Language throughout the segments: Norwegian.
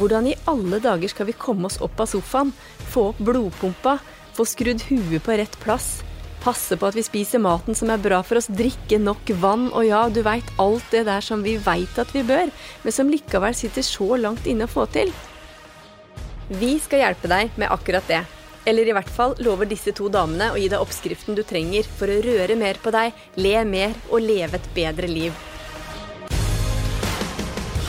Hvordan i alle dager skal vi komme oss opp av sofaen, få opp blodpumpa, få skrudd huet på rett plass, passe på at vi spiser maten som er bra for oss, drikke nok vann, og ja, du veit alt det der som vi veit at vi bør, men som likevel sitter så langt inne å få til? Vi skal hjelpe deg med akkurat det. Eller i hvert fall lover disse to damene å gi deg oppskriften du trenger for å røre mer på deg, le mer og leve et bedre liv.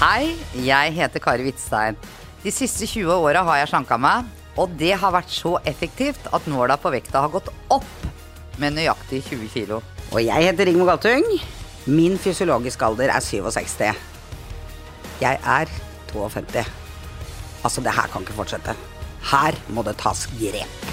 Hei, jeg heter Kari Hvitstein. De siste 20 åra har jeg slanka meg, og det har vært så effektivt at nåla på vekta har gått opp med nøyaktig 20 kilo. Og jeg heter Rigmor Galtung. Min fysiologiske alder er 67. Jeg er 52. Altså, det her kan ikke fortsette. Her må det tas grep.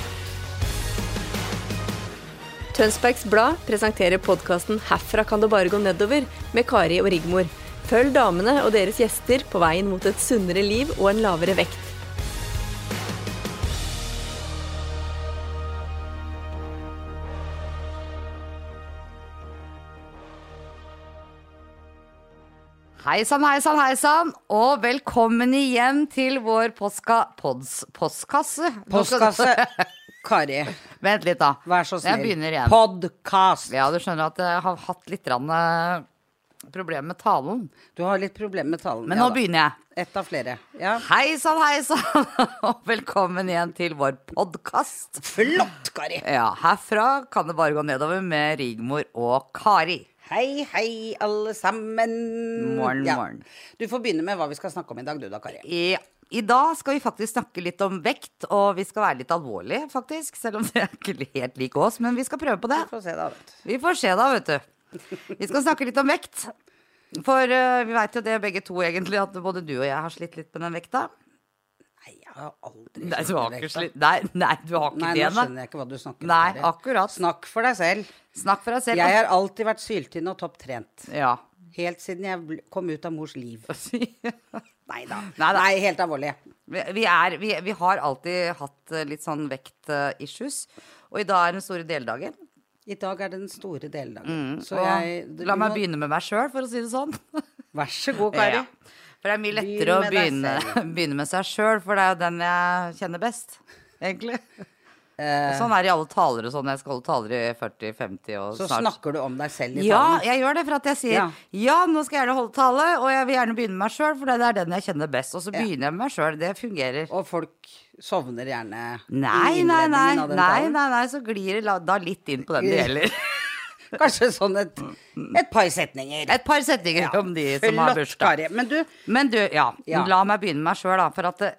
Tønsbergs Blad presenterer podkasten 'Herfra kan det bare gå nedover' med Kari og Rigmor. Følg damene og deres gjester på veien mot et sunnere liv og en lavere vekt. Hei sann, hei sann, hei sann, og velkommen igjen til vår postka... Pods, postkasse. Postkasse. Kari, Vent litt, da. vær så snill. Jeg begynner igjen. Podkast. Ja, du skjønner at jeg har hatt litt rann, eh, problemer med talen. Du har litt problemer med talen. Men nå begynner jeg. Ett av flere. Ja. Hei sann, hei sann, og velkommen igjen til vår podkast. Flott, Kari. Ja, herfra kan det bare gå nedover med Rigmor og Kari. Hei, hei, alle sammen. Morgen, morgen. Du får begynne med hva vi skal snakke om i dag, du da, Kari. I, I dag skal vi faktisk snakke litt om vekt, og vi skal være litt alvorlige, faktisk. Selv om det er ikke helt lik oss, men vi skal prøve på det. Vi får se, da. vet du. Vi får se da, vet du. Vi skal snakke litt om vekt. For uh, vi veit jo det begge to egentlig, at både du og jeg har slitt litt med den vekta. Nei, jeg har aldri Nei, du har med ikke vekta. slitt Nei, nei, du har ikke Nei, det, nå nei. skjønner jeg ikke hva du snakker om. Nei, akkurat. Snakk for deg selv. Snakk for deg selv. Jeg har alltid vært syltynn og topptrent. Ja. Helt siden jeg kom ut av mors liv. Nei da. Nei helt alvorlig. Vi, vi, er, vi, vi har alltid hatt eh, litt sånn vekt-issues, og i dag er den store deldagen. I dag er det den store deldagen. Så Mm, Og jeg du la meg må- begynne med meg sjøl, for å si det sånn. Vær så god, Kari. Ja. For det er mye lettere å begynne, begynne med seg sjøl, for det er jo den jeg kjenner best, egentlig. Eh, Sånn er det i alle taler og sånn. Jeg skal holde taler i 40-50 og så snart snakker du om deg selv i Ja, talen. jeg gjør det for at jeg sier ja. Ja. nå skal jeg gjerne holde tale, og jeg vil gjerne begynne med meg sjøl, for det er den jeg kjenner best. Og så Ja. begynner jeg med meg sjøl. Det fungerer. Og folk sovner gjerne Nei, nei, nei. Nei, nei, så glir det da litt inn på den det gjelder. Kanskje sånn et, et par setninger. Et par setninger om de som har bursdag. Men du, Men du, ja. Ja. La meg begynne med meg sjøl, da. For at eh,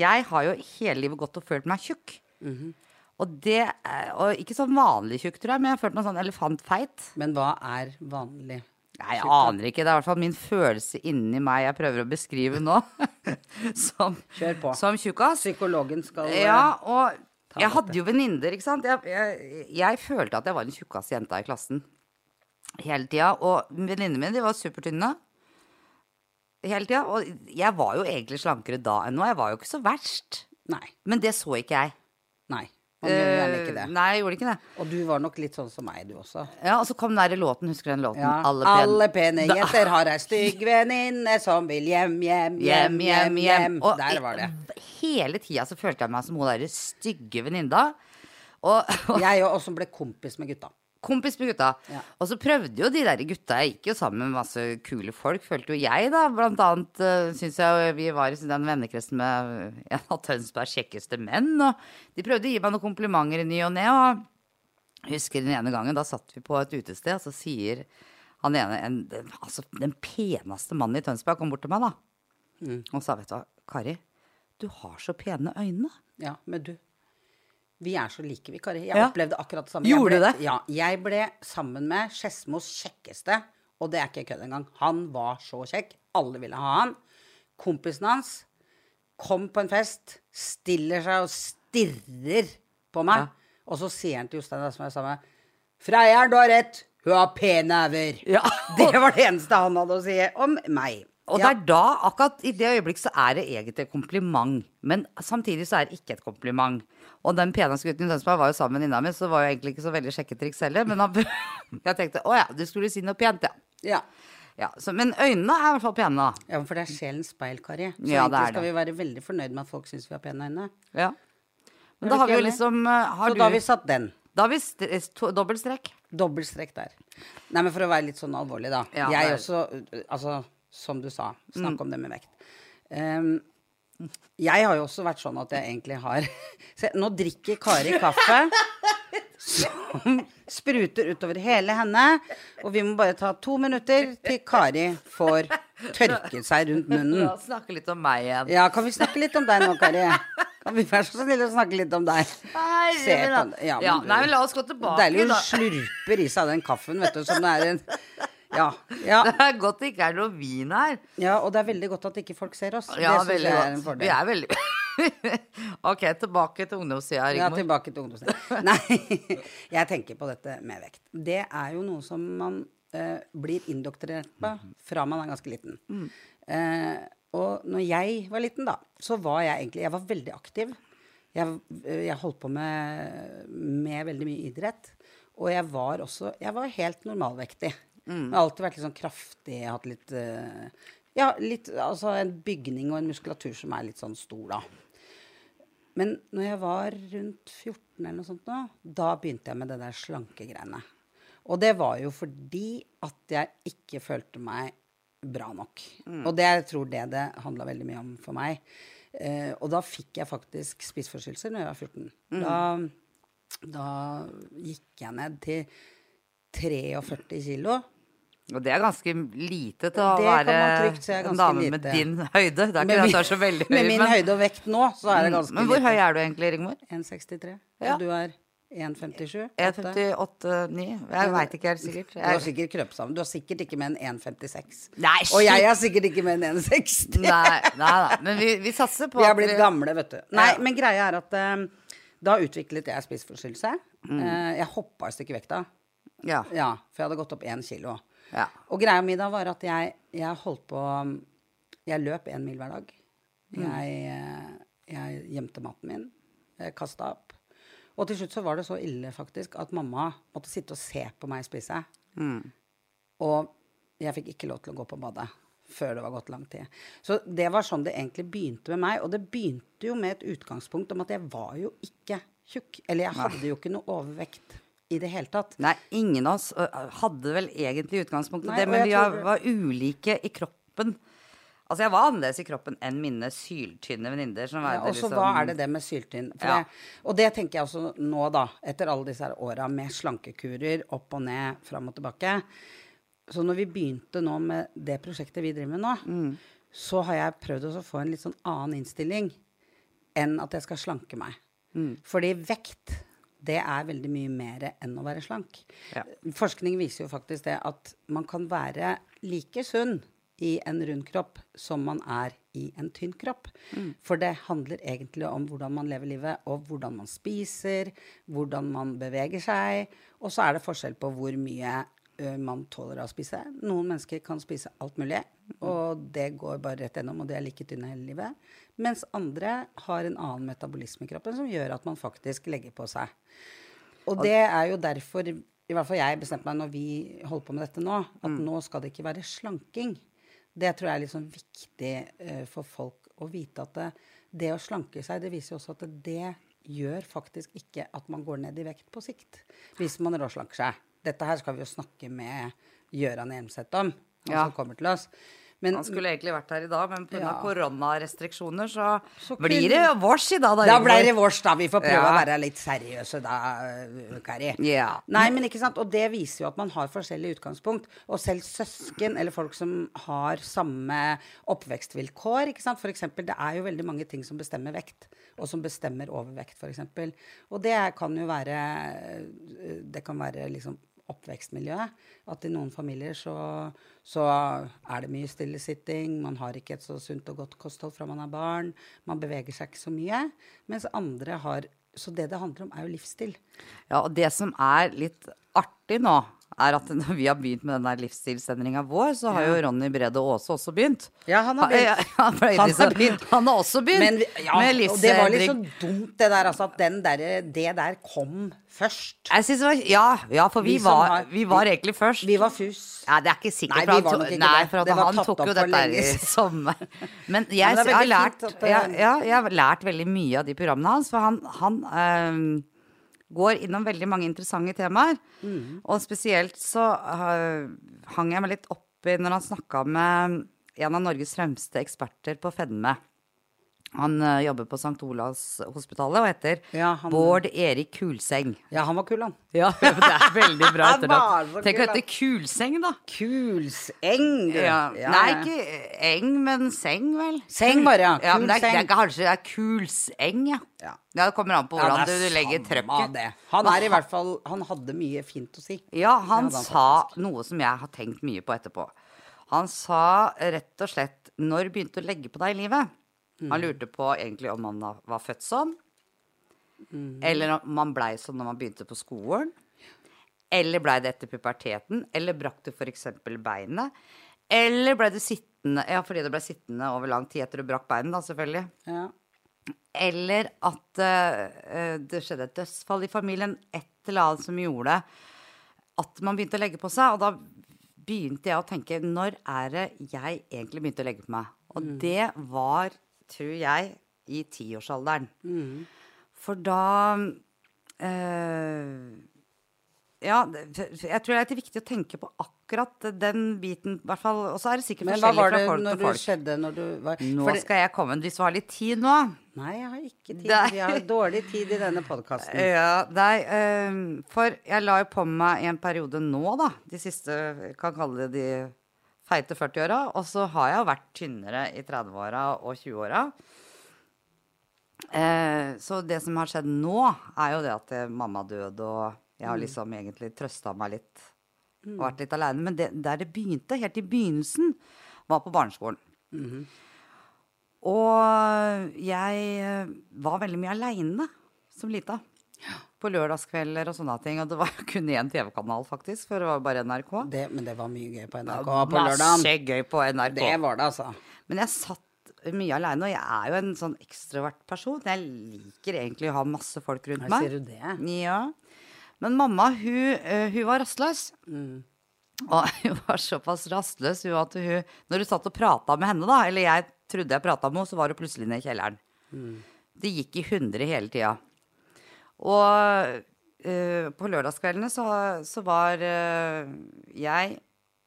jeg har jo hele livet gått og følt meg tjukk. Mhm. Og det er- Og ikke sånn vanlig tjukk, tror jeg, men jeg har følt meg sånn elefantfeit. men hva er vanlig? Nei, jeg aner ikke. Det er i hvert fall min følelse inni meg jeg prøver å beskrive nå. som Kjør på. som tjukkas. Psykologen skal eh, Ja, og ta jeg hadde jo venninner, ikke sant. Jeg, jeg, jeg følte at jeg var den tjukkaste jenta i klassen hele tida. Og venninnene mine de var supertynne hele tida. Og jeg var jo egentlig slankere da enn nå. Jeg var jo ikke så verst. Nei. Men det så ikke jeg. Nei. Man gjør gjerne ikke det. Eh, Nei, jeg gjorde ikke det. Og du var nok litt sånn som meg, du også. Ja, Og så kom den der låten, husker du den låten? Ja. Alle Alle, pene jenter har ei stygg venninne som vil hjem, hjem, hjem, hjem, hjem. Og Der var det. Hele tida så følte jeg meg som hun derre stygge venninna. Og, og Jeg òg, som ble kompis med gutta. Kompis med gutta. Ja. Og så prøvde jo de der gutta Jeg gikk jo sammen med masse kule folk, følte jo jeg, da. Blant annet uh, syns jeg vi var i den vennekretsen med en av Tønsbergs kjekkeste menn. Og de prøvde å gi meg noen komplimenter i ny og ne. Og jeg husker den ene gangen, da satt vi på et utested, og så sier han ene, en, altså den peneste mannen i Tønsberg, kom bort til meg, da. Mm. Og sa, vet du hva, Kari, du har så pene øyne. Ja, men du. Vi er så like, vi, Kari. Jeg Ja. opplevde akkurat det samme. Gjorde du det? Ja. Jeg ble sammen med Skedsmos kjekkeste, og det er ikke kødd engang. Han var så kjekk. Alle ville ha han. Kompisen hans kom på en fest, stiller seg og stirrer på meg. Og så sier han til Jostein, som jeg sa med Freieren, du har rett. Hun har pene øyne. Ja. Det var det eneste han hadde å si om meg. Og det er da, akkurat i det øyeblikket, så er det egentlig et kompliment. Men samtidig så er det ikke et kompliment. Og den peneste gutten i Tønsberg var jo sammen med venninna mi, så det var jo egentlig ikke så veldig sjekketriks heller. Men han, jeg tenkte å ja, du skulle si noe pent, ja. Ja. Ja, så, men øynene er i hvert fall pene, da. Ja, for det er sjelens speil, Kari. Så Ja, egentlig skal vi være veldig fornøyd med at folk syns vi har pene øyne. Ja. Men da har vi jo liksom eh, har Så du, da har vi satt den. Da har vi st to, dobbeltstrek. Dobbeltstrekk der. Nei, men for å være litt sånn alvorlig, da. Ja, jeg er- også, uh, altså som du sa, snakk Mm. om det med vekt. Um, jeg har jo også vært sånn at jeg egentlig har Se, nå drikker Kari kaffe som spruter utover hele henne. Og vi må bare ta to minutter til Kari får tørket seg rundt munnen. Ja, snakke litt om meg igjen. Ja, kan vi snakke litt om deg nå, Kari? Kan vi være så snille å snakke litt om deg? Nei, Se men på da- ja, ja, nei, men la oss gå tilbake, Deilig hun slurper i seg den kaffen, vet du, som det er en Ja. ja. Det er godt det ikke er noe vin her. Ja, og det er veldig godt at ikke folk ser oss. Ja, det syns veldig jeg er en fordel. Vi er veldig Ok, tilbake til ungdomstida, Ja, tilbake til ungdomssida. Nei, jeg tenker på dette med vekt. Det er jo noe som man eh, blir indoktrinert på fra man er ganske liten. Eh, og når jeg var liten, da, så var jeg egentlig Jeg var veldig aktiv. Jeg, eh, jeg holdt på med, med veldig mye idrett. Og jeg var også Jeg var helt normalvektig. Jeg har alltid vært litt sånn kraftig. Hatt litt uh, Ja, litt Altså en bygning og en muskulatur som er litt sånn stor, da. Men når jeg var rundt 14 eller noe sånt nå, da begynte jeg med det der slankegreiene. Og det var jo fordi at jeg ikke følte meg bra nok. Og det jeg tror det det handla veldig mye om for meg. Eh, og da fikk jeg faktisk spiseforstyrrelser når jeg var 14. Da, da gikk jeg ned til 43 kilo. Og det er ganske lite til å Det være trygt er en dame med din høyde. Det er ikke det at du er så veldig høy. Med min men, Mm, høyde og vekt nå, så er det ganske lite. men hvor lite. høy er du egentlig, Rigmor? 1,63. Ja. Og du er 1,57? 1,58-9? Jeg veit ikke helt sikkert. Du har sikkert krøpet sammen. Du har sikkert ikke med en 1,56. Nei, Og jeg er sikkert ikke med en 1,60. nei, nei, da. Men vi, vi satser på Vi har blitt blitt gamle, vet du. Nei, Ja. men greia er at eh, da utviklet jeg spiseforstyrrelse. Mm. Uh, jeg hoppa et stykke vekta. Ja. Ja, for jeg hadde gått opp én kilo. Ja. Og greia mi da var at jeg, jeg holdt på Jeg løp én mil hver dag. Jeg, eh, jeg gjemte maten min. Jeg kasta opp. Og til slutt så var det så ille faktisk at mamma måtte sitte og se på meg spise. Og jeg fikk ikke lov til å gå på badet før det var gått lang tid. Så det var sånn det egentlig begynte med meg. Og det begynte jo med et utgangspunkt om at jeg var jo ikke tjukk. Eller jeg hadde jo ikke noe overvekt i det hele tatt. Nei, ingen av oss hadde vel egentlig utgangspunktet Nei, det, men vi tror- var ulike i kroppen. Altså, jeg var annerledes i kroppen enn mine syltynne venninner. Ja, og så liksom- hva er det det med syltynn? Ja. det- Og det tenker jeg også nå, da, etter alle disse åra med slankekurer opp og ned, fram og tilbake. Så når vi begynte nå med det prosjektet vi driver med nå, Mm. så har jeg prøvd å få en litt sånn annen innstilling enn at jeg skal slanke meg. Mm. Fordi vekt, det er veldig mye mer enn å være slank. Ja. Forskning viser jo faktisk det at man kan være like sunn i en rund kropp som man er i en tynn kropp. For det handler egentlig om hvordan man lever livet, og hvordan man spiser, hvordan man beveger seg. Og så er det forskjell på hvor mye ø, man tåler å spise. Noen mennesker kan spise alt mulig, og det går bare rett gjennom, og de er like tynne hele livet. Mens andre har en annen metabolisme i kroppen som gjør at man faktisk legger på seg. Og det er jo derfor i hvert fall jeg bestemte meg når vi holder på med dette nå, at nå skal det ikke være slanking. Det tror jeg er litt sånn viktig uh, for folk å vite at det, det å slanke seg, det viser jo også at det, gjør faktisk ikke at man går ned i vekt på sikt. Hvis man råslanker seg. Dette her skal vi jo snakke med Gøran Hjelmseth om, han Ja. som kommer til oss. Men Han skulle egentlig vært her i dag, men pga. Ja. koronarestriksjoner så, Så blir kunne- det vårs i dag. Da, Da blir det vårs, da. Vi får prøve Ja. å være litt seriøse da, Kari. Ja. Nei, men ikke sant. Og det viser jo at man har forskjellig utgangspunkt. Og selv søsken, eller folk som har samme oppvekstvilkår, ikke sant. For eksempel, det er jo veldig mange ting som bestemmer vekt, og som bestemmer overvekt, for eksempel. Og det kan jo være Det kan være liksom oppvekstmiljøet. At i noen familier så, så er det mye stillesitting, man har ikke et så sunt og godt kosthold fra man er barn, man beveger seg ikke så mye. Mens andre har Så det det handler om, er jo livsstil. Ja, og det som er litt artig nå, er at når vi har begynt med den der livsstilsendringa vår, så har jo Ronny Brede Aase også begynt. Ja, han har begynt. Han, Han liksom- har begynt. han har også begynt Men, ja, med og det var litt så dumt, det der, altså, at den der, det der kom først. Jeg synes det var, ja, ja, for vi, Vi var, har- vi var egentlig først. Vi var fus. Ja, det er ikke sikkert. Nei, vi han var nok ikke nei, det. for Det var han tok jo dette i sommer. Men jeg, jeg, har lært, jeg, ja, ja, jeg har lært veldig mye av de programmene hans, for han, han eh, går innom veldig mange interessante temaer. Mm. Og spesielt så uh, hang jeg meg litt oppi når han snakka med en av Norges fremste eksperter på fedme. Han uh, jobber på St. Olavs hospitalet og heter Ja, han- Bård Erik Kulseng. Ja, han var kul, han. Ja, det er veldig bra etternavn. Tenk å hete Kulseng, da. Kulseng, du. Ja. Ja, Nei, ikke eng, men seng, vel. Seng bare, ja. ja men det er, det er kanskje det er kulseng, ja. Ja. Ja, Det kommer an på hvordan er du legger trøkket. Han er i hvert fall Han hadde mye fint å si. Ja, han han sa noe som jeg har tenkt mye på etterpå. Han sa rett og slett når begynte du å legge på deg i livet? Mm. Han lurte på egentlig om man var født sånn, Mm. eller om man blei sånn når man begynte på skolen. Eller blei det etter puberteten? Eller brakk du f.eks. beinet? Eller blei du sittende Ja, fordi du blei sittende over lang tid etter du brakk beinet, da, selvfølgelig. Ja. Eller at uh, det skjedde et dødsfall i familien. Et eller annet som gjorde at man begynte å legge på seg. Og da begynte jeg å tenke Når er det jeg egentlig begynte å legge på meg? Og det var, tror jeg, i tiårsalderen. For da øh, Ja, jeg tror det er viktig å tenke på akkurat den biten, i hvert fall. Og så er det sikkert Men forskjellig var fra til folk når til du folk. skjedde når du var Nå Fordi... skal jeg komme. Hvis du har litt tid nå Nei, jeg har ikke tid. Nei. Vi har dårlig tid i denne podkasten. Ja, nei, eh, for jeg la jo på meg i en periode nå, da, de siste, jeg kan kalle det de feite 40-åra, og så har jeg vært tynnere i 30-åra og 20-åra. Eh, så det som har skjedd nå, er jo det at eh, mamma døde, og jeg har liksom egentlig trøsta meg litt og vært litt aleine. Men det, der det begynte, helt i begynnelsen, var på barneskolen. Og jeg eh, var veldig mye aleine som lita. På lørdagskvelder og sånne ting. Og det var kun én TV-kanal, faktisk, for det var bare NRK. Det, men det var mye gøy på NRK på lørdagen. Masse gøy på NRK. Det var det, altså. Men jeg satt mye aleine, og jeg er jo en sånn ekstrovert person. Jeg liker egentlig å ha masse folk rundt Her meg. sier du det. Ja. Men mamma, hun, eh, hun var rastløs. Mm. Og hun var såpass rastløs hun at hun Når du satt og prata med henne, da, eller jeg trodde jeg prata med henne, så var hun plutselig nede i kjelleren. Mm. Det gikk i hundre hele tida. Og uh, på lørdagskveldene så, så var uh, jeg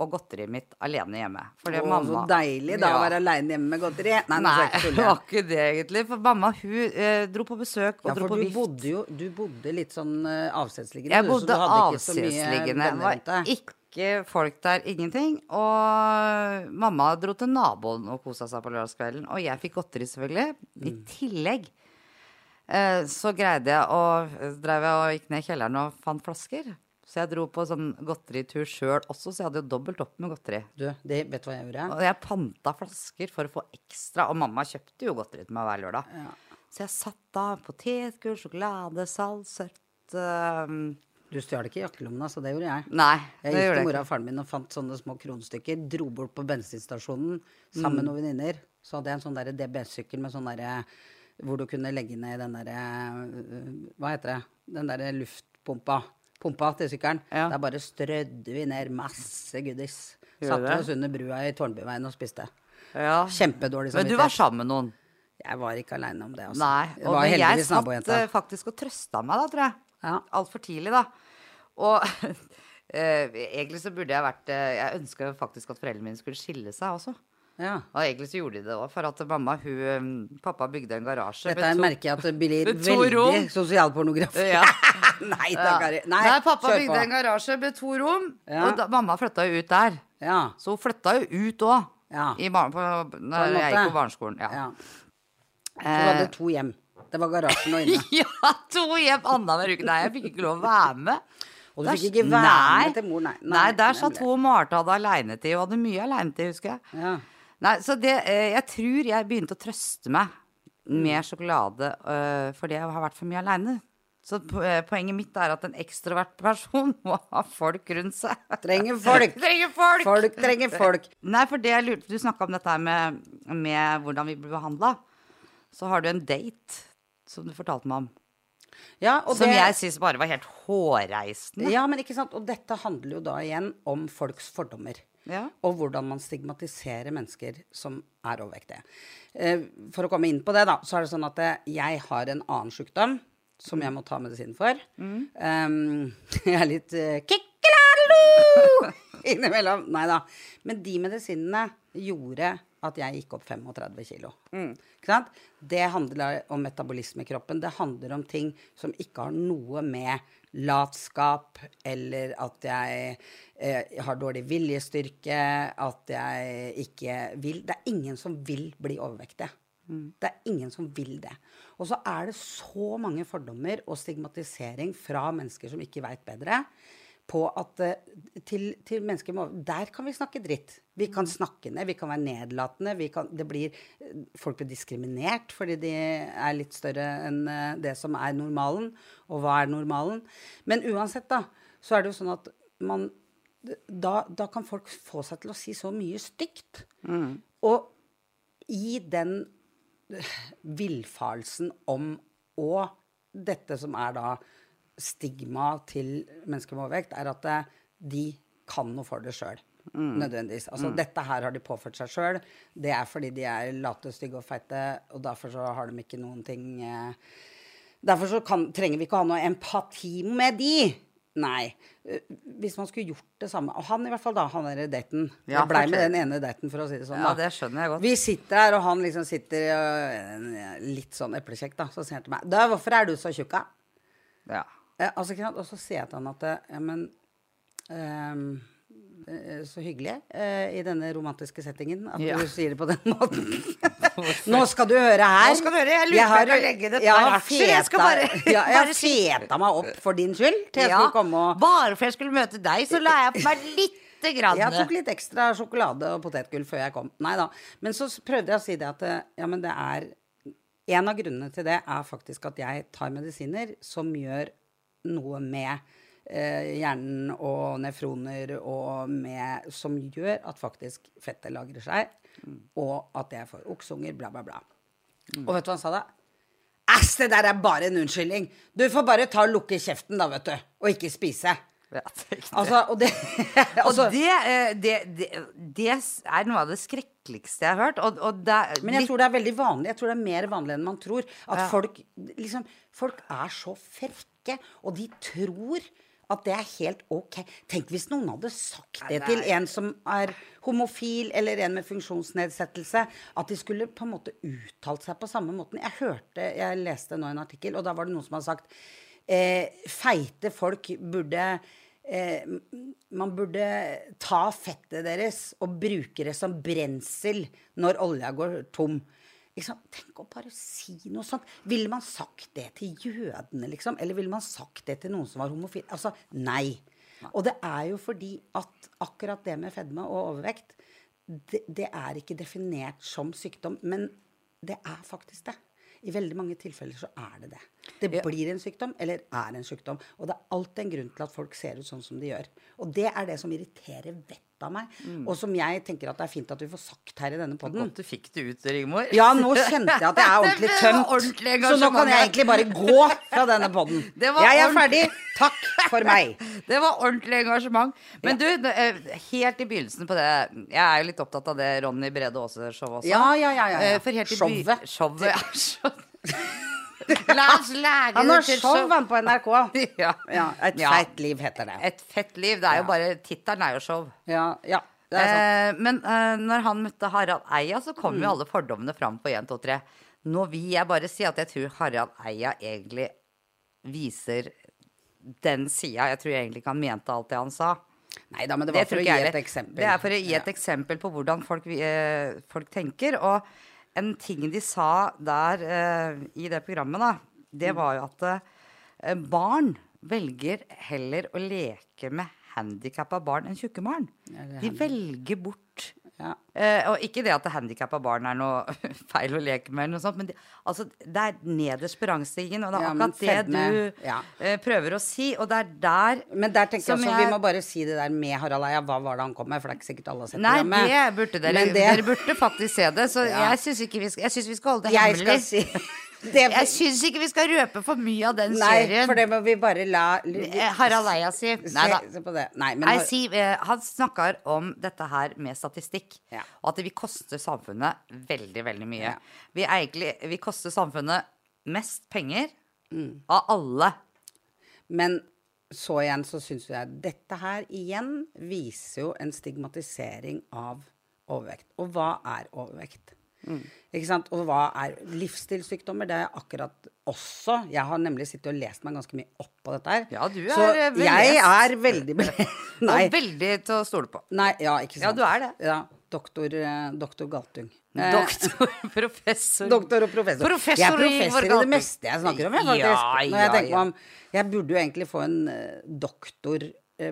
og godteriet mitt alene hjemme. Fordi Å, mamma så deilig da å være aleine hjemme med godteri. Nei, Nei, det var ikke det egentlig. For mamma hun eh, dro på besøk og Ja, dro for på du vift. bodde jo Du bodde litt sånn uh, avstedsliggende, Jeg bodde avsidesliggende. Det var ikke folk der, ingenting. Og mamma dro til naboen og kosa seg på lørdagskvelden. Og jeg fikk godteri, selvfølgelig. I Mm. tillegg eh, så greide jeg å Drev jeg og gikk ned i kjelleren og fant flasker. Så jeg dro på sånn godteritur sjøl også, så jeg hadde jo dobbelt opp med godteri. Du, det, vet du hva jeg gjorde? Og jeg panta flasker for å få ekstra. Og mamma kjøpte jo godteri til meg hver lørdag. Så jeg satt da potetgull, sjokolade, salt, søtt um, Du stjal ikke jakkelommen, så Det gjorde jeg. Nei, Jeg gikk til mora og faren min og fant sånne små kronestykker. Dro bort på bensinstasjonen sammen med Mm. noen venninner. Så hadde jeg en sånn DB-sykkel med sånn derre Hvor du kunne legge ned den derre øh, Hva heter det? Den derre luftpumpa. Pumpa til sykkelen. Ja. Der bare strødde vi ned masse goodies. Satte oss under brua i Tårnbyveien og spiste. Ja. Kjempedårlig Men du var sammen med noen? Jeg var ikke aleine om det, altså. Nei. Og jeg heldigvis satt eh, faktisk og trøsta meg da, tror jeg. Ja. Altfor tidlig, da. Og eh, egentlig så burde jeg vært eh, Jeg ønska faktisk at foreldrene mine skulle skille seg også. Ja. Og egentlig så gjorde de det òg, for at mamma, hun eh, Pappa bygde en garasje. Dette er to- merker jeg at det blir veldig sosialpornografi. Ja. Nei Ja. Nei, Nei, pappa bygde på. en garasje med to rom, Ja. og da, mamma flytta jo ut der. Ja. Så hun flytta jo ut òg. Ja. I bar på, når jeg gikk på barneskolen. Ja. ja. Så du hadde to hjem. Det var garasjen og inne. ja, to hjem annenhver uke. Nei, jeg fikk ikke lov å være med. Og du Der- fikk ikke være Nei. med til mor, nei. Nei, der satt hun og Marte hadde alenetid, og hadde mye alenetid, husker jeg. Ja. Nei, så det, eh, jeg tror jeg begynte å trøste meg med sjokolade eh, fordi jeg har vært for mye aleine. Så eh, poenget mitt er at en ekstrovert person må ha folk rundt seg. Trenger folk. Trenger folk! Folk trenger folk. Nei, for det jeg lurte Du snakka om dette her med, med hvordan vi blir behandla. Så har du en date som du fortalte meg om. Ja, og som det- jeg syns bare var helt hårreisende. Ja, men ikke sant. Og dette handler jo da igjen om folks fordommer. Ja. Og hvordan man stigmatiserer mennesker som er overvektige. Eh, For å komme inn på det, da, så er det sånn at eh, jeg har en annen sykdom som jeg må ta medisin for. Um, jeg er litt uh, innimellom. Nei da. Men de medisinene gjorde at jeg gikk opp 35 kilo. Ikke sant? Det handler om metabolisme i kroppen. Det handler om ting som ikke har noe med latskap eller at jeg eh, har dårlig viljestyrke, at jeg ikke vil Det er ingen som vil bli overvektige. Det er ingen som vil det. Og så er det så mange fordommer og stigmatisering fra mennesker som ikke veit bedre, på at eh, til, til mennesker med Der kan vi snakke dritt. Vi kan snakke ned, vi kan være nedlatende. Vi kan, det blir, eh, folk blir diskriminert fordi de er litt større enn eh, det som er normalen. Og hva er normalen? Men uansett, da, så er det jo sånn at man da, da kan folk få seg til å si så mye stygt. Og i den villfarelsen om Og dette som er da stigma til mennesker med overvekt, er at eh, de kan noe for det sjøl. Nødvendigvis. Altså, Dette her har de påført seg sjøl. Det er fordi de er late, stygge og feite, og derfor så har de ikke noen ting eh, Derfor så kan, trenger vi ikke ha noe empati med de. Nei. Hvis man skulle gjort det samme Og han i hvert fall, da. Han derre daten. Ja, jeg blei med den ene daten, for å si det sånn. Ja, da. det skjønner jeg godt. Vi sitter her, og han liksom sitter øh, litt sånn eplekjekk, da. Så sier han til meg Da, hvorfor er du så tjukk, da? Ja. Eh, altså. Og så sier jeg til han at eh, Ja, men eh, Så hyggelig eh, i denne romantiske settingen at Ja. du sier det på den måten. Nå skal du høre her. Nå skal du høre, jeg lurer på jeg kan legge det jeg har jeg skal feta- bare- ja, jeg har feta meg opp for din skyld til jeg Ja, skulle komme og Bare for jeg skulle møte deg, så la jeg på meg lite grann. Jeg tok litt ekstra sjokolade og potetgull før jeg kom. Nei da. Men så prøvde jeg å si det at ja, men det er En av grunnene til det er faktisk at jeg tar medisiner som gjør noe med eh, hjernen og nefroner og med Som gjør at faktisk fettet lagrer seg, og at jeg får oksunger, bla, bla, bla. Og vet du hva han sa da? Æsj, det der er bare en unnskyldning. Du får bare ta og lukke kjeften, da, vet du. Og ikke spise. Altså, og det, altså, og det, eh, det, det, det er noe av det skrekkeligste jeg har hørt. Og, og er Men jeg tror det er veldig vanlig. Jeg tror det er mer vanlig enn man tror. At Ja. folk liksom Folk er så frekke, og de tror at det er helt ok. Tenk hvis noen hadde sagt det til en som er homofil, eller en med funksjonsnedsettelse. At de skulle på en måte uttalt seg på samme måten. Jeg hørte, jeg leste nå en artikkel, og da var det noen som hadde sagt eh, feite folk burde eh, man burde ta fettet deres og bruke det som brensel når olja går tom. Ikke? Tenk å bare si noe sånt. Ville man sagt det til jødene, liksom? Eller ville man sagt det til noen som var homofil? Altså, nei. Og det er jo fordi at akkurat det med fedme og overvekt, det, det er ikke definert som sykdom, men det er faktisk det. I veldig mange tilfeller så er det det. Det blir en sykdom, eller er en sykdom. Og det er alltid en grunn til at folk ser ut sånn som de gjør. Og det er det som irriterer vettet av meg, og som jeg tenker at det er fint at vi får sagt her i denne poden. Godt du fikk det ut, Rigmor. Ja, nå kjente jeg at jeg er ordentlig tømt. ordentlig Så nå kan jeg egentlig bare gå fra denne poden. Jeg er ferdig. Takk for meg. Det var ordentlig engasjement. Men du, eh, helt i begynnelsen på det Jeg er jo litt opptatt av det Ronny Brede Aase-showet også. Ja, ja, ja, ja, ja. Eh, For helt i Showet. Showet, ja. show- La oss lage Han har show han på NRK. Ja. Ja, Et Ja. feit liv heter det. Et fett liv. Det er jo bare Tittelen er jo show. Ja, ja det. Eh, men eh, når han møtte Harald Eia, så kom Mm. jo alle fordommene fram på 1, 2, 3. Nå vil jeg bare si at jeg tror Harald Eia egentlig viser den sida. Jeg tror egentlig ikke han mente alt det han sa. Nei da, men det var for å gi et eksempel. Det er for å gi et Ja. eksempel på hvordan folk, eh, folk tenker. Og en ting de sa der eh, i det programmet, da, det Mm. var jo at eh, barn velger heller å leke med handikappa barn enn tjukke barn. Ja, De velger bort Ja. Eh, og ikke det at handikappa barn er noe feil å leke med, eller noe sånt, men det, altså, det er nederst på rangstigen, og det er Ja, akkurat det du ja. eh, prøver å si. Og det er der Men der tenker jeg også, jeg, vi må bare si det der med Harald Eia. Hva var det han kom med? For det er ikke sikkert alle har sett Nei, programmet. det burde dere. Det- Dere burde faktisk se det. Så jeg syns vi vi skal holde det Jeg hemmelig. skal si det, Jeg syns ikke vi skal røpe for mye av den Nei, serien. for det må vi bare la Eh, Harald Eia si. Nei da. se på det. Nei, men Nei, si, eh, han snakker om dette her med statistikk. Ja. Og at det vil koste samfunnet veldig, veldig mye. Ja. Vi, egentlig, vi koster samfunnet mest penger Mm. av alle. Men så igjen så syns jeg dette her igjen viser jo en stigmatisering av overvekt. Og hva er overvekt? Mm. Ikke sant? Og hva er livsstilssykdommer? Det er akkurat også Jeg har nemlig sittet og lest meg ganske mye opp på dette her. Ja, du er, så veldig jeg er veldig belest. Nei. Og veldig til å stole på. Nei, ja, ikke Ja, du er det. Ja, doktor, eh, doktor Galtung. Eh, Doktor, professor Doktor og professor. Professor jeg er professor i det meste jeg snakker om, jeg, faktisk. Ja, Når jeg ja, tenker meg om Jeg burde jo egentlig få en eh, doktor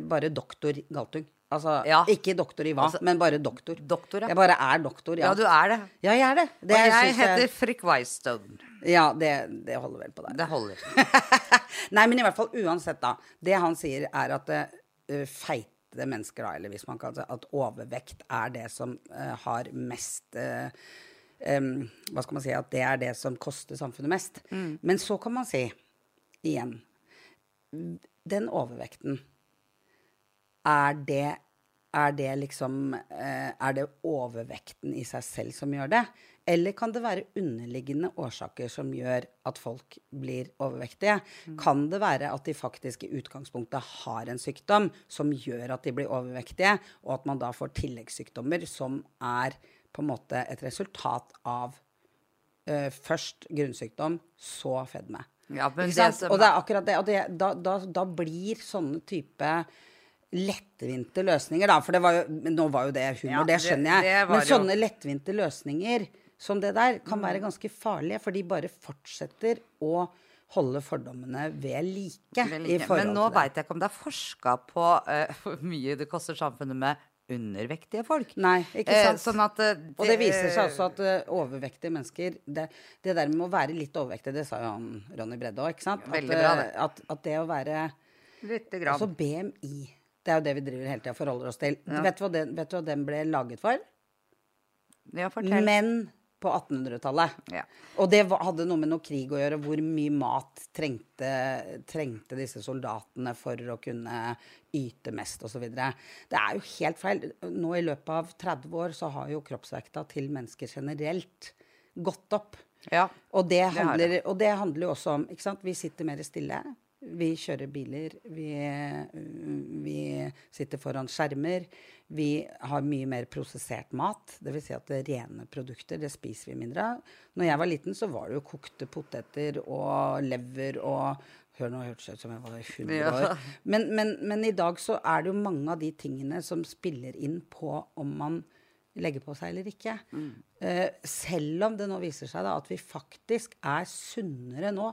Bare doktor Galtung. Altså Ja. ikke doktor i hva, Altså, men bare doktor. doktor, ja. Jeg bare er doktor, ja. Ja, du er det. Ja, jeg er det. det og jeg jeg heter Frick Weistone. Ja, det, det holder vel på deg. Det holder. Nei, men i hvert fall uansett, da. Det han sier, er at uh, feite mennesker, da, eller hvis man kan si at overvekt er det som uh, har mest uh, um, Hva skal man si? At det er det som koster samfunnet mest. Men så kan man si, igjen Den overvekten er det, er det liksom eh, Er det overvekten i seg selv som gjør det? Eller kan det være underliggende årsaker som gjør at folk blir overvektige? Kan det være at de faktisk i utgangspunktet har en sykdom som gjør at de blir overvektige, og at man da får tilleggssykdommer som er på en måte et resultat av uh, først grunnsykdom, så fedme? Ja, Og det er akkurat det. Og det, da, da, da blir sånne type lettvinte løsninger, da. For det var jo, nå var jo det humor, Ja, det det- skjønner jeg. det Men jo- sånne lettvinte løsninger som det der kan være ganske farlige, for de bare fortsetter å holde fordommene ved like. Til det. Men nå veit jeg ikke om det er forska på uh, hvor mye det koster samfunnet med undervektige folk. Nei, ikke Eh, sant. sånn at eh, Og det viser seg også at uh, overvektige mennesker det, det der med å være litt overvektig, det sa jo han Ronny Bredde òg, ikke sant? At, bra, det. eh, At, at det å være litt grann. Altså BMI. Det er jo det vi driver hele tida forholder oss til. Vet, du den, vet du hva den ble laget for? ja, fortell. Menn på 1800-tallet. Ja. Og det hadde noe med noe krig å gjøre, hvor mye mat trengte, trengte disse soldatene for å kunne yte mest osv. Det er jo helt feil. Nå i løpet av 30 år så har jo kroppsvekta til mennesker generelt gått opp. Ja. Og det, handler, og det handler jo også om ikke sant? Vi sitter mer stille. Vi kjører biler. Vi, vi sitter foran skjermer. Vi har mye mer prosessert mat. Dvs. Si at det rene produkter det spiser vi mindre av. Når jeg var liten, så var det jo kokte poteter og lever og Hør nå, hørtes det ut som jeg var 100 Ja. år. Men, men, men i dag så er det jo mange av de tingene som spiller inn på om man legger på seg eller ikke. Mm. Eh, selv om det nå viser seg da at vi faktisk er sunnere nå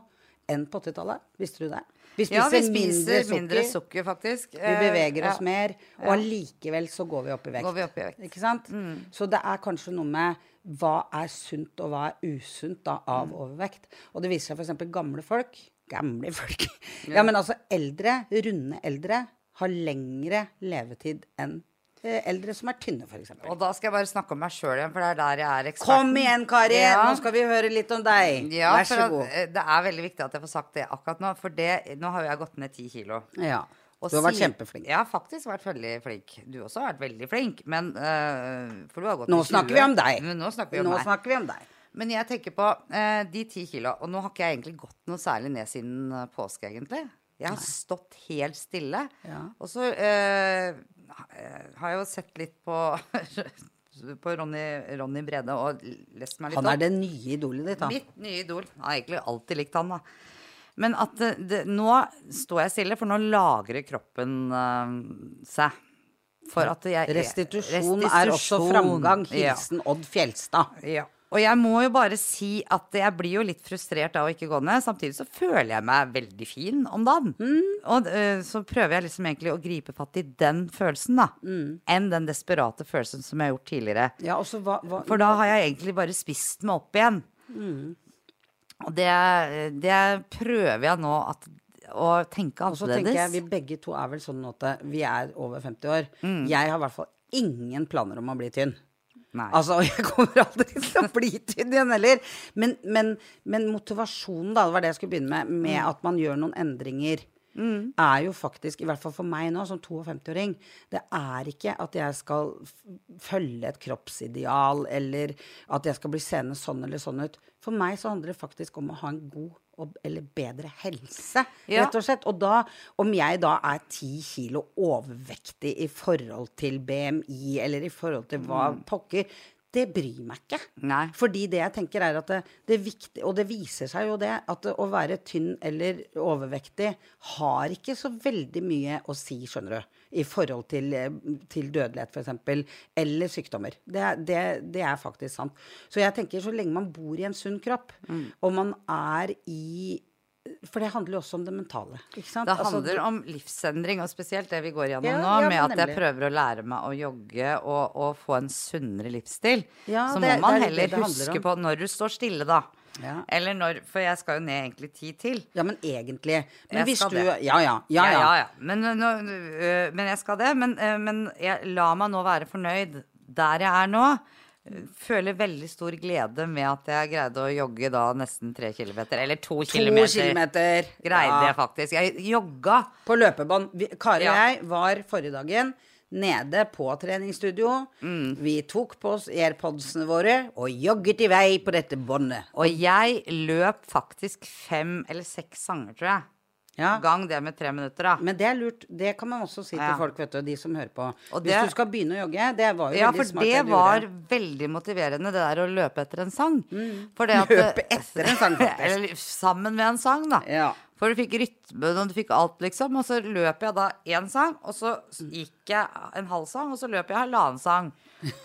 enn på 80-tallet. Visste du det? Vi spiser, Ja, vi spiser mindre, mindre sukker, sukker, faktisk. vi beveger oss ja. mer, og allikevel så går vi opp i vekt. Går vi opp i vekt. Mm. Ikke sant? Så det er kanskje noe med hva er sunt og hva er usunt da, av Mm. overvekt. Og det viser seg f.eks. gamle folk Gamle folk. Ja. men altså eldre, runde eldre, har lengre levetid enn eh, eldre som er tynne, f.eks. Og da skal jeg bare snakke om meg sjøl igjen, for det er der jeg er eksperten. Kom igjen, Kari! Ja. Nå skal vi høre litt om deg. Ja, Vær så for at, god. eh, det er veldig viktig at jeg får sagt det akkurat nå. For det, nå har jo jeg gått ned ti kilo. Ja. Og Du har vært kjempeflink. Jeg har faktisk vært veldig flink. Du også har vært veldig flink. Men uh, For du har gått Nå til 20. snakker vi om deg. Men nå snakker vi om Nå meg. snakker vi om deg. Men jeg tenker på uh, de ti kilo, og nå har ikke jeg egentlig gått noe særlig ned siden eh, påske, egentlig. Jeg har stått helt stille. Ja. Og så eh, har jeg jo sett litt på på Ronny, Ronny Brede og lest meg litt Han er det nye idolet ditt, da? Mitt nye idol. Jeg har egentlig alltid likt han, da. Men at det, det, nå står jeg stille, for nå lagrer kroppen eh, seg. For at jeg Restitusjon, er også framgang. framgang. Ja. Hilsen Odd Fjelstad. Ja. Og jeg må jo bare si at jeg blir jo litt frustrert av å ikke gå ned. Samtidig så føler jeg meg veldig fin om dagen. Og uh, så prøver jeg liksom egentlig å gripe fatt i den følelsen, da. Enn den desperate følelsen som jeg har gjort tidligere. Ja, også, hva, hva For da har jeg egentlig bare spist meg opp igjen. Og det, det prøver jeg nå at, å tenke Og så tenker jeg, vi begge to er vel sånn at vi er over 50 år. Mm. Jeg har i hvert fall ingen planer om å bli tynn. Nei. Altså, jeg kommer aldri til å bli tynn igjen heller. Men, men, men motivasjonen, da, det var det jeg skulle begynne med, med Mm. at man gjør noen endringer, er jo faktisk, i hvert fall for meg nå, som 52-åring, det er ikke at jeg skal følge et kroppsideal, eller at jeg skal bli seende sånn eller sånn ut. For meg så handler det faktisk om å ha en god og, eller bedre helse, Ja. rett og slett. Og da, om jeg da er ti kilo overvektig i forhold til BMI, eller i forhold til hva pokker, det bryr meg ikke. Nei. Fordi det jeg tenker er at det, det viktig, og det viser seg jo det, at å være tynn eller overvektig har ikke så veldig mye å si, skjønner du, i forhold til, eh, til dødelighet f.eks., eller sykdommer. Det, det, det er faktisk sant. Så jeg tenker så lenge man bor i en sunn kropp, og man er i For det handler jo også om det mentale, ikke sant? Det Altså, handler om livsendring, og spesielt det vi går gjennom Ja, nå, ja, med at jeg prøver å lære meg å jogge og, og få en sunnere livsstil. Ja, så må man det man det heller huske på når du står stille, da. Ja. Eller når For jeg skal jo ned egentlig ti til. Ja, men egentlig. Men Jeg hvis du det. Ja, ja. Ja, ja. ja. Men, nå, øh, men jeg skal det. Men, øh, men jeg, la meg nå være fornøyd der jeg er nå. Føler veldig stor glede med at jeg greide å jogge da nesten tre kilometer. Eller to, To kilometer. kilometer. Greide Ja. jeg faktisk. Jeg jogga. På løpebånd. Kari og Ja. jeg var forrige dagen nede på treningsstudio. Mm. Vi tok på oss airpodsene våre og jogget i vei på dette båndet. Og jeg løp faktisk fem eller seks sanger, tror jeg. Ja. Gang det med tre minutter, da. Men det er lurt. Det kan man også si til folk, vet du, de som hører på. Og Hvis du skal begynne å jogge, det var jo Ja, veldig for smart det du var gjorde. veldig motiverende, det der å løpe etter en sang. For det at- Løpe etter en sang, faktisk. Eller sammen med en sang, da. Ja. For du fikk rytmen, og du fikk alt, liksom. Og så løp jeg da én sang, og så gikk jeg en halv sang, og så løp jeg halvannen sang.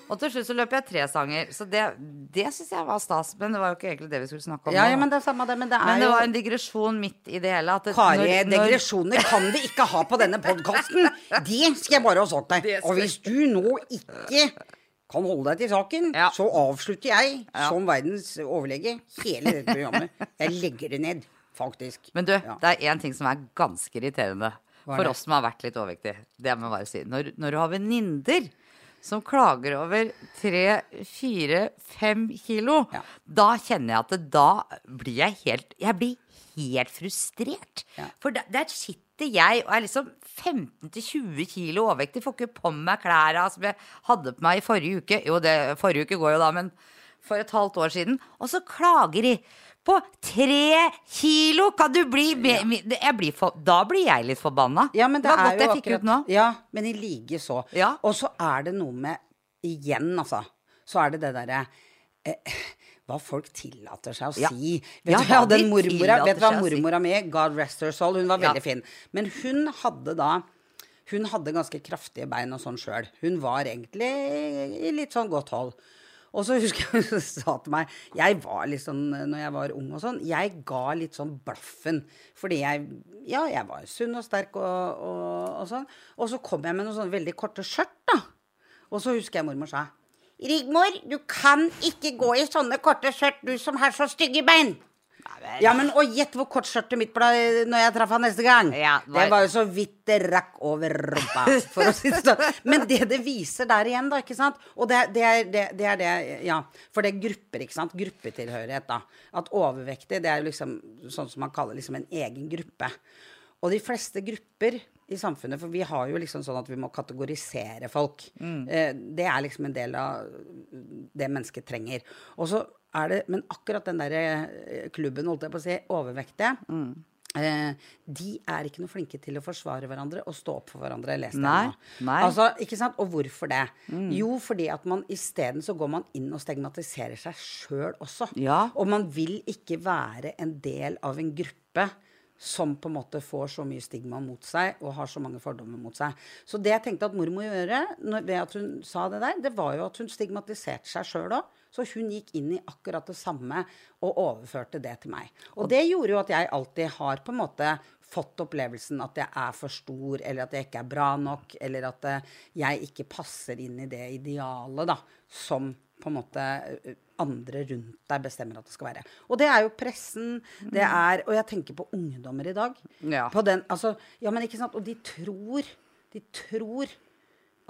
Og til slutt så løp jeg tre sanger. Så det, det syns jeg var stas. Men det var jo ikke egentlig det vi skulle snakke om Ja, ja, men det er samme det. Men det er Men det jo var en digresjon midt i det hele. At det, Kari, når- når- digresjoner kan vi ikke ha på denne podkasten. Det skal jeg bare ha sagt deg. Og hvis du nå ikke kan holde deg til saken, Ja. så avslutter jeg som verdens overlege hele dette programmet. Jeg legger det ned, faktisk. Men du, Ja. det er én ting som er ganske irriterende er for oss som har vært litt overvektige. Det må bare si. Når, når du har venninner som klager over tre, fire, fem kilo, Ja. da kjenner jeg at det, da blir jeg helt Jeg blir helt frustrert. Ja. For der, der sitter jeg og er liksom 15-20 kilo overvektig, får ikke på meg klærne som jeg hadde på meg i forrige uke. Jo, det, forrige uke går jo da, men for et halvt år siden. Og så klager de på tre kilo! Kan du bli blir for, Da blir jeg litt forbanna. Ja, men det, var er godt jeg fikk akkurat, ut nå. Ja, men i like så. Ja. Og så er det noe med Igjen, altså. Så er det det derre eh, hva folk tillater seg å Ja. si. Vet Ja, du, hadde en mormora, vet du hva mormora mi, God rest her soul, hun var veldig fin. Men hun hadde da Hun hadde ganske kraftige bein og sånn sjøl. Hun var egentlig i litt sånn godt hold. Og så husker jeg hun sa til meg Jeg var litt sånn når jeg var ung og sånn, jeg ga litt sånn blaffen. Fordi jeg Ja, jeg var sunn og sterk og, og, og sånn. Og så kom jeg med noen sånne veldig korte skjørt, da. Og så husker jeg mormor sa Rigmor, du kan ikke gå i sånne korte skjørt, du som har så stygge bein. Ja, men Og gjett hvor kort skjørtet mitt ble når jeg traff han neste gang. Ja, Det nei. var jo så vidt det rakk over rumpa. For å si det sånn. Men det det viser der igjen, da, ikke sant Og det, det, er, det, det er det Ja. For det er grupper, ikke sant. Gruppetilhørighet, da. At overvektig, det er jo liksom sånn som man kaller liksom en egen gruppe. Og de fleste grupper i samfunnet, for vi har jo liksom sånn at vi må kategorisere folk. Mm. det er liksom en del av det mennesket trenger. Og så er det, Men akkurat den der eh, klubben, holdt jeg på å si, overvektige, eh, de er ikke noe flinke til å forsvare hverandre og stå opp for hverandre. Les Nei, nei. Altså, ikke sant? Og hvorfor det? Jo, fordi at man isteden så går man inn og stigmatiserer seg sjøl også. Ja. Og man vil ikke være en del av en gruppe som på en måte får så mye stigma mot seg og har så mange fordommer mot seg. Så det jeg tenkte at mor må gjøre når, ved at hun sa det der, det var jo at hun stigmatiserte seg sjøl òg. Så hun gikk inn i akkurat det samme og overførte det til meg. Og det gjorde jo at jeg alltid har på en måte fått opplevelsen at jeg er for stor, eller at jeg ikke er bra nok, eller at eh, jeg ikke passer inn i det idealet da, som på en måte eh, andre rundt deg bestemmer at det skal være. Og det er jo pressen, det er Og jeg tenker på ungdommer i dag. Ja. På den, altså, ja, men ikke sant? Og de tror De tror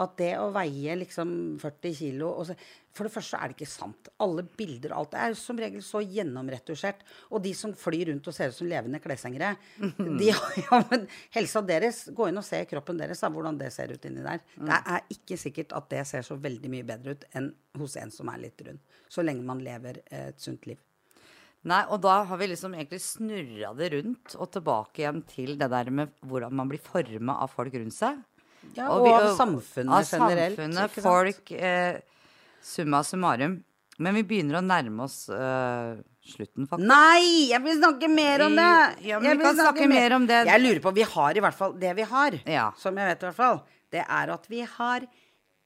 at det å veie liksom 40 kilo og så, For det første er det ikke sant. Alle bilder og alt er som regel så gjennomretusjert. Og de som flyr rundt og ser ut som levende kleshengere, de har ja, men helsa deres Gå inn og se kroppen deres, da, hvordan det ser ut inni der. Det er ikke sikkert at det ser så veldig mye bedre ut enn hos en som er litt rund. Så lenge man lever eh, et sunt liv. Nei, og da har vi liksom egentlig snurra det rundt og tilbake igjen til det der med hvordan man blir forma av folk rundt seg. Ja, og, vi- av samfunnet av generelt. samfunnet, folk, eh, summa summarum. Men vi begynner å nærme oss eh, slutten, faktisk. Nei, jeg vil snakke mer om det! Ja, Jeg vi snakke mer om det. Jeg lurer på, Vi har i hvert fall det vi har, Ja. som jeg vet i hvert fall, det er at vi har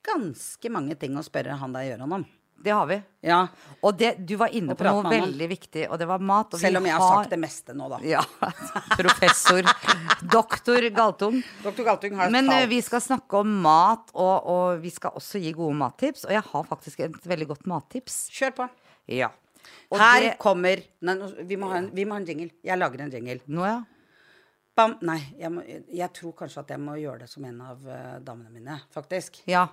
ganske mange ting å spørre han der Gøran om. Det har vi. Ja, Og det, du var inne Og på noe veldig viktig, og det var mat. Selv om jeg har sagt det meste nå, da. Ja. Professor. Doktor Galtung. Doktor Galtung har Men eh, talt. vi skal snakke om mat, og, og vi skal også gi gode mattips. Og jeg har faktisk et veldig godt mattips. Kjør på. Ja. Og Her det, kommer Nei, vi må, ha en, vi må ha en jingle. Jeg lager en jingle. Nå, ja. Bam. Nei, jeg, må, jeg tror kanskje at jeg må gjøre det som en av eh, damene mine, faktisk. Ja.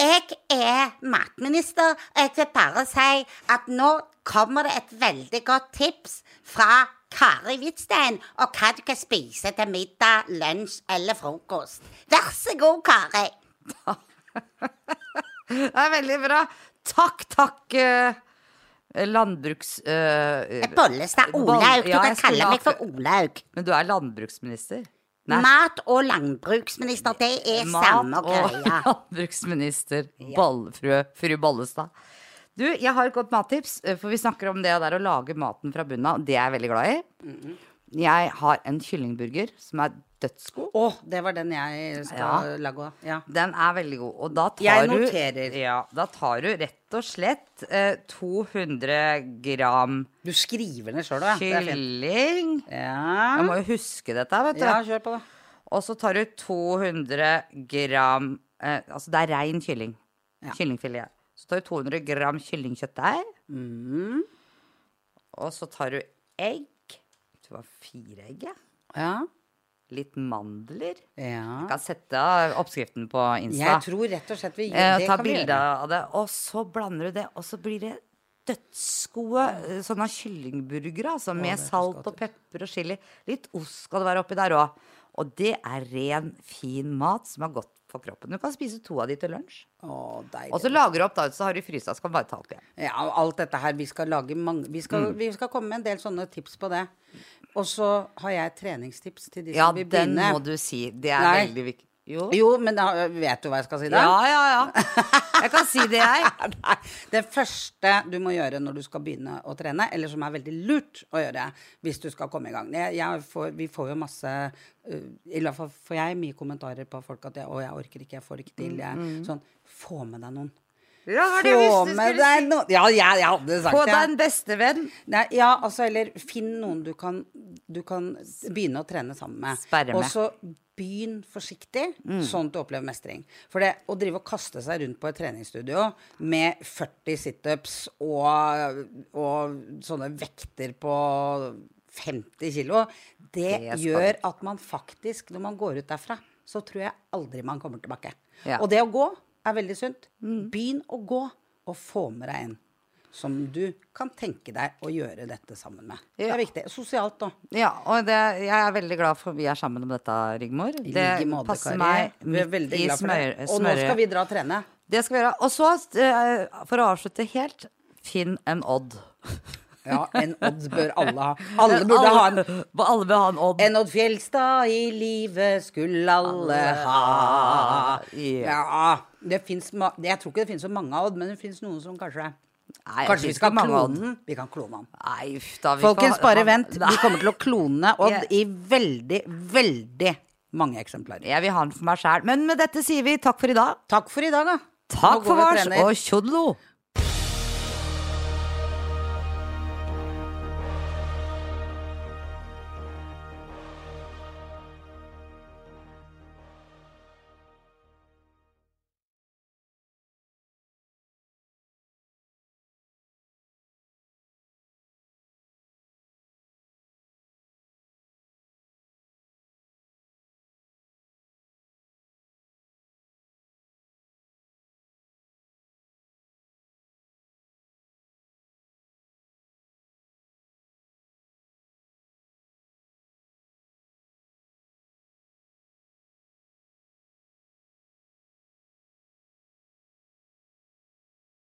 Jeg er matminister. og Jeg vil bare si at nå kommer det et veldig godt tips fra Kari Hvitstein og hva du kan spise til middag, lunsj eller frokost. Vær så god, Kari. Det er veldig bra. Takk, takk, eh, landbruks... Uh, Bollestad Boll- Olaug. Du ja, kan kalle meg for Olaug. Men du er landbruksminister? Nei. Mat- og landbruksminister, det er samme og greia. landbruksminister Boll, fru, Bollestad. Du, jeg har et godt mattips, eh, for vi snakker om det der å lage maten fra bunnen av. Det er jeg veldig glad i. Mm-hmm. Jeg har en kyllingburger som er dødsgod. Å, det var den jeg skal Ja. lage òg. Ja. Den er veldig god. Og da tar Jeg du noterer. Ja, da tar du rett og slett eh, 200 gram Du skriver ned sjøl, da. Kylling. Ja. Jeg må jo huske dette, vet du. ja, kjør på, da. Og så tar du 200 gram eh, Altså det er rein kylling. Ja. Kyllingfilet. Så tar du 200 gram kyllingkjøttdeig. Mm. Og så tar du egg. Det var fire egg, ja. Litt mandler. ja. Jeg kan sette oppskriften på Insta. Jeg tror rett og slett vi Eh, det ta bilde av det, og så blander du det, og så blir det dødsgode eh, sånne kyllingburgere, altså, med salt og pepper og chili. Litt ost skal det være oppi der òg. Og det er ren, fin mat som er godt for kroppen. Du kan spise to av de til lunsj. Og så lager du opp, da, så har du frysa, så kan du bare ta opp igjen. Ja, alt dette her. Vi skal lage mange Vi skal, Mm. vi skal komme med en del sånne tips på det. Og så har jeg treningstips til de Ja, som vil begynne. Ja, den må du si. Det er Nei. veldig viktig. Jo. Jo, men da, vet du hva jeg skal si da? Ja, ja, ja. Jeg kan si det, jeg. Det første du må gjøre når du skal begynne å trene, eller som er veldig lurt å gjøre hvis du skal komme i gang jeg, jeg får, Vi får jo masse uh, I hvert fall får jeg mye kommentarer på folk at jeg, 'Å, jeg orker ikke, jeg får ikke til'. Jeg, Sånn, få med deg noen. Ja, det det Få med deg noen Ja, jeg, jeg hadde sagt Få deg en bestevenn. Nei, ja, altså, eller finn noen du kan, du kan begynne å trene sammen med. Sperre med. Og så begynn forsiktig, sånn at du opplever mestring. For det å drive og kaste seg rundt på et treningsstudio med 40 situps og, og sånne vekter på 50 kilo, det, Det gjør at man faktisk, når man går ut derfra, så tror jeg aldri man kommer tilbake. Ja. Og det å gå er veldig sunt. Begynn å gå, og få med deg en som du kan tenke deg å gjøre dette sammen med. Det er viktig. Sosialt òg. Ja, og det, jeg er veldig glad for vi er sammen om dette, Rigmor. Det like måte, passer Kari. meg midt i glad for smør- Og nå skal vi dra og trene. Det skal vi gjøre. Og så, eh, for å avslutte helt, finn en odd. Ja, en Odd bør alle ha. Alle burde ha en Alle alle bør ha en odd. En Odd Fjelstad i livet skulle alle ha. Ja. Ja. Det finnes Jeg tror ikke det finnes så mange av Odd, men det finnes noen som kanskje Nei, Kanskje vi skal klone den? Vi kan klone han. Nei, uff da. vi Folkens, bare han- vent. Vi kommer til å klone Odd yeah. i veldig, veldig mange eksemplarer. Jeg vil ha den for meg sjæl. Men med dette sier vi takk for i dag. Takk for i dag, da. Takk for vars og tjodlo!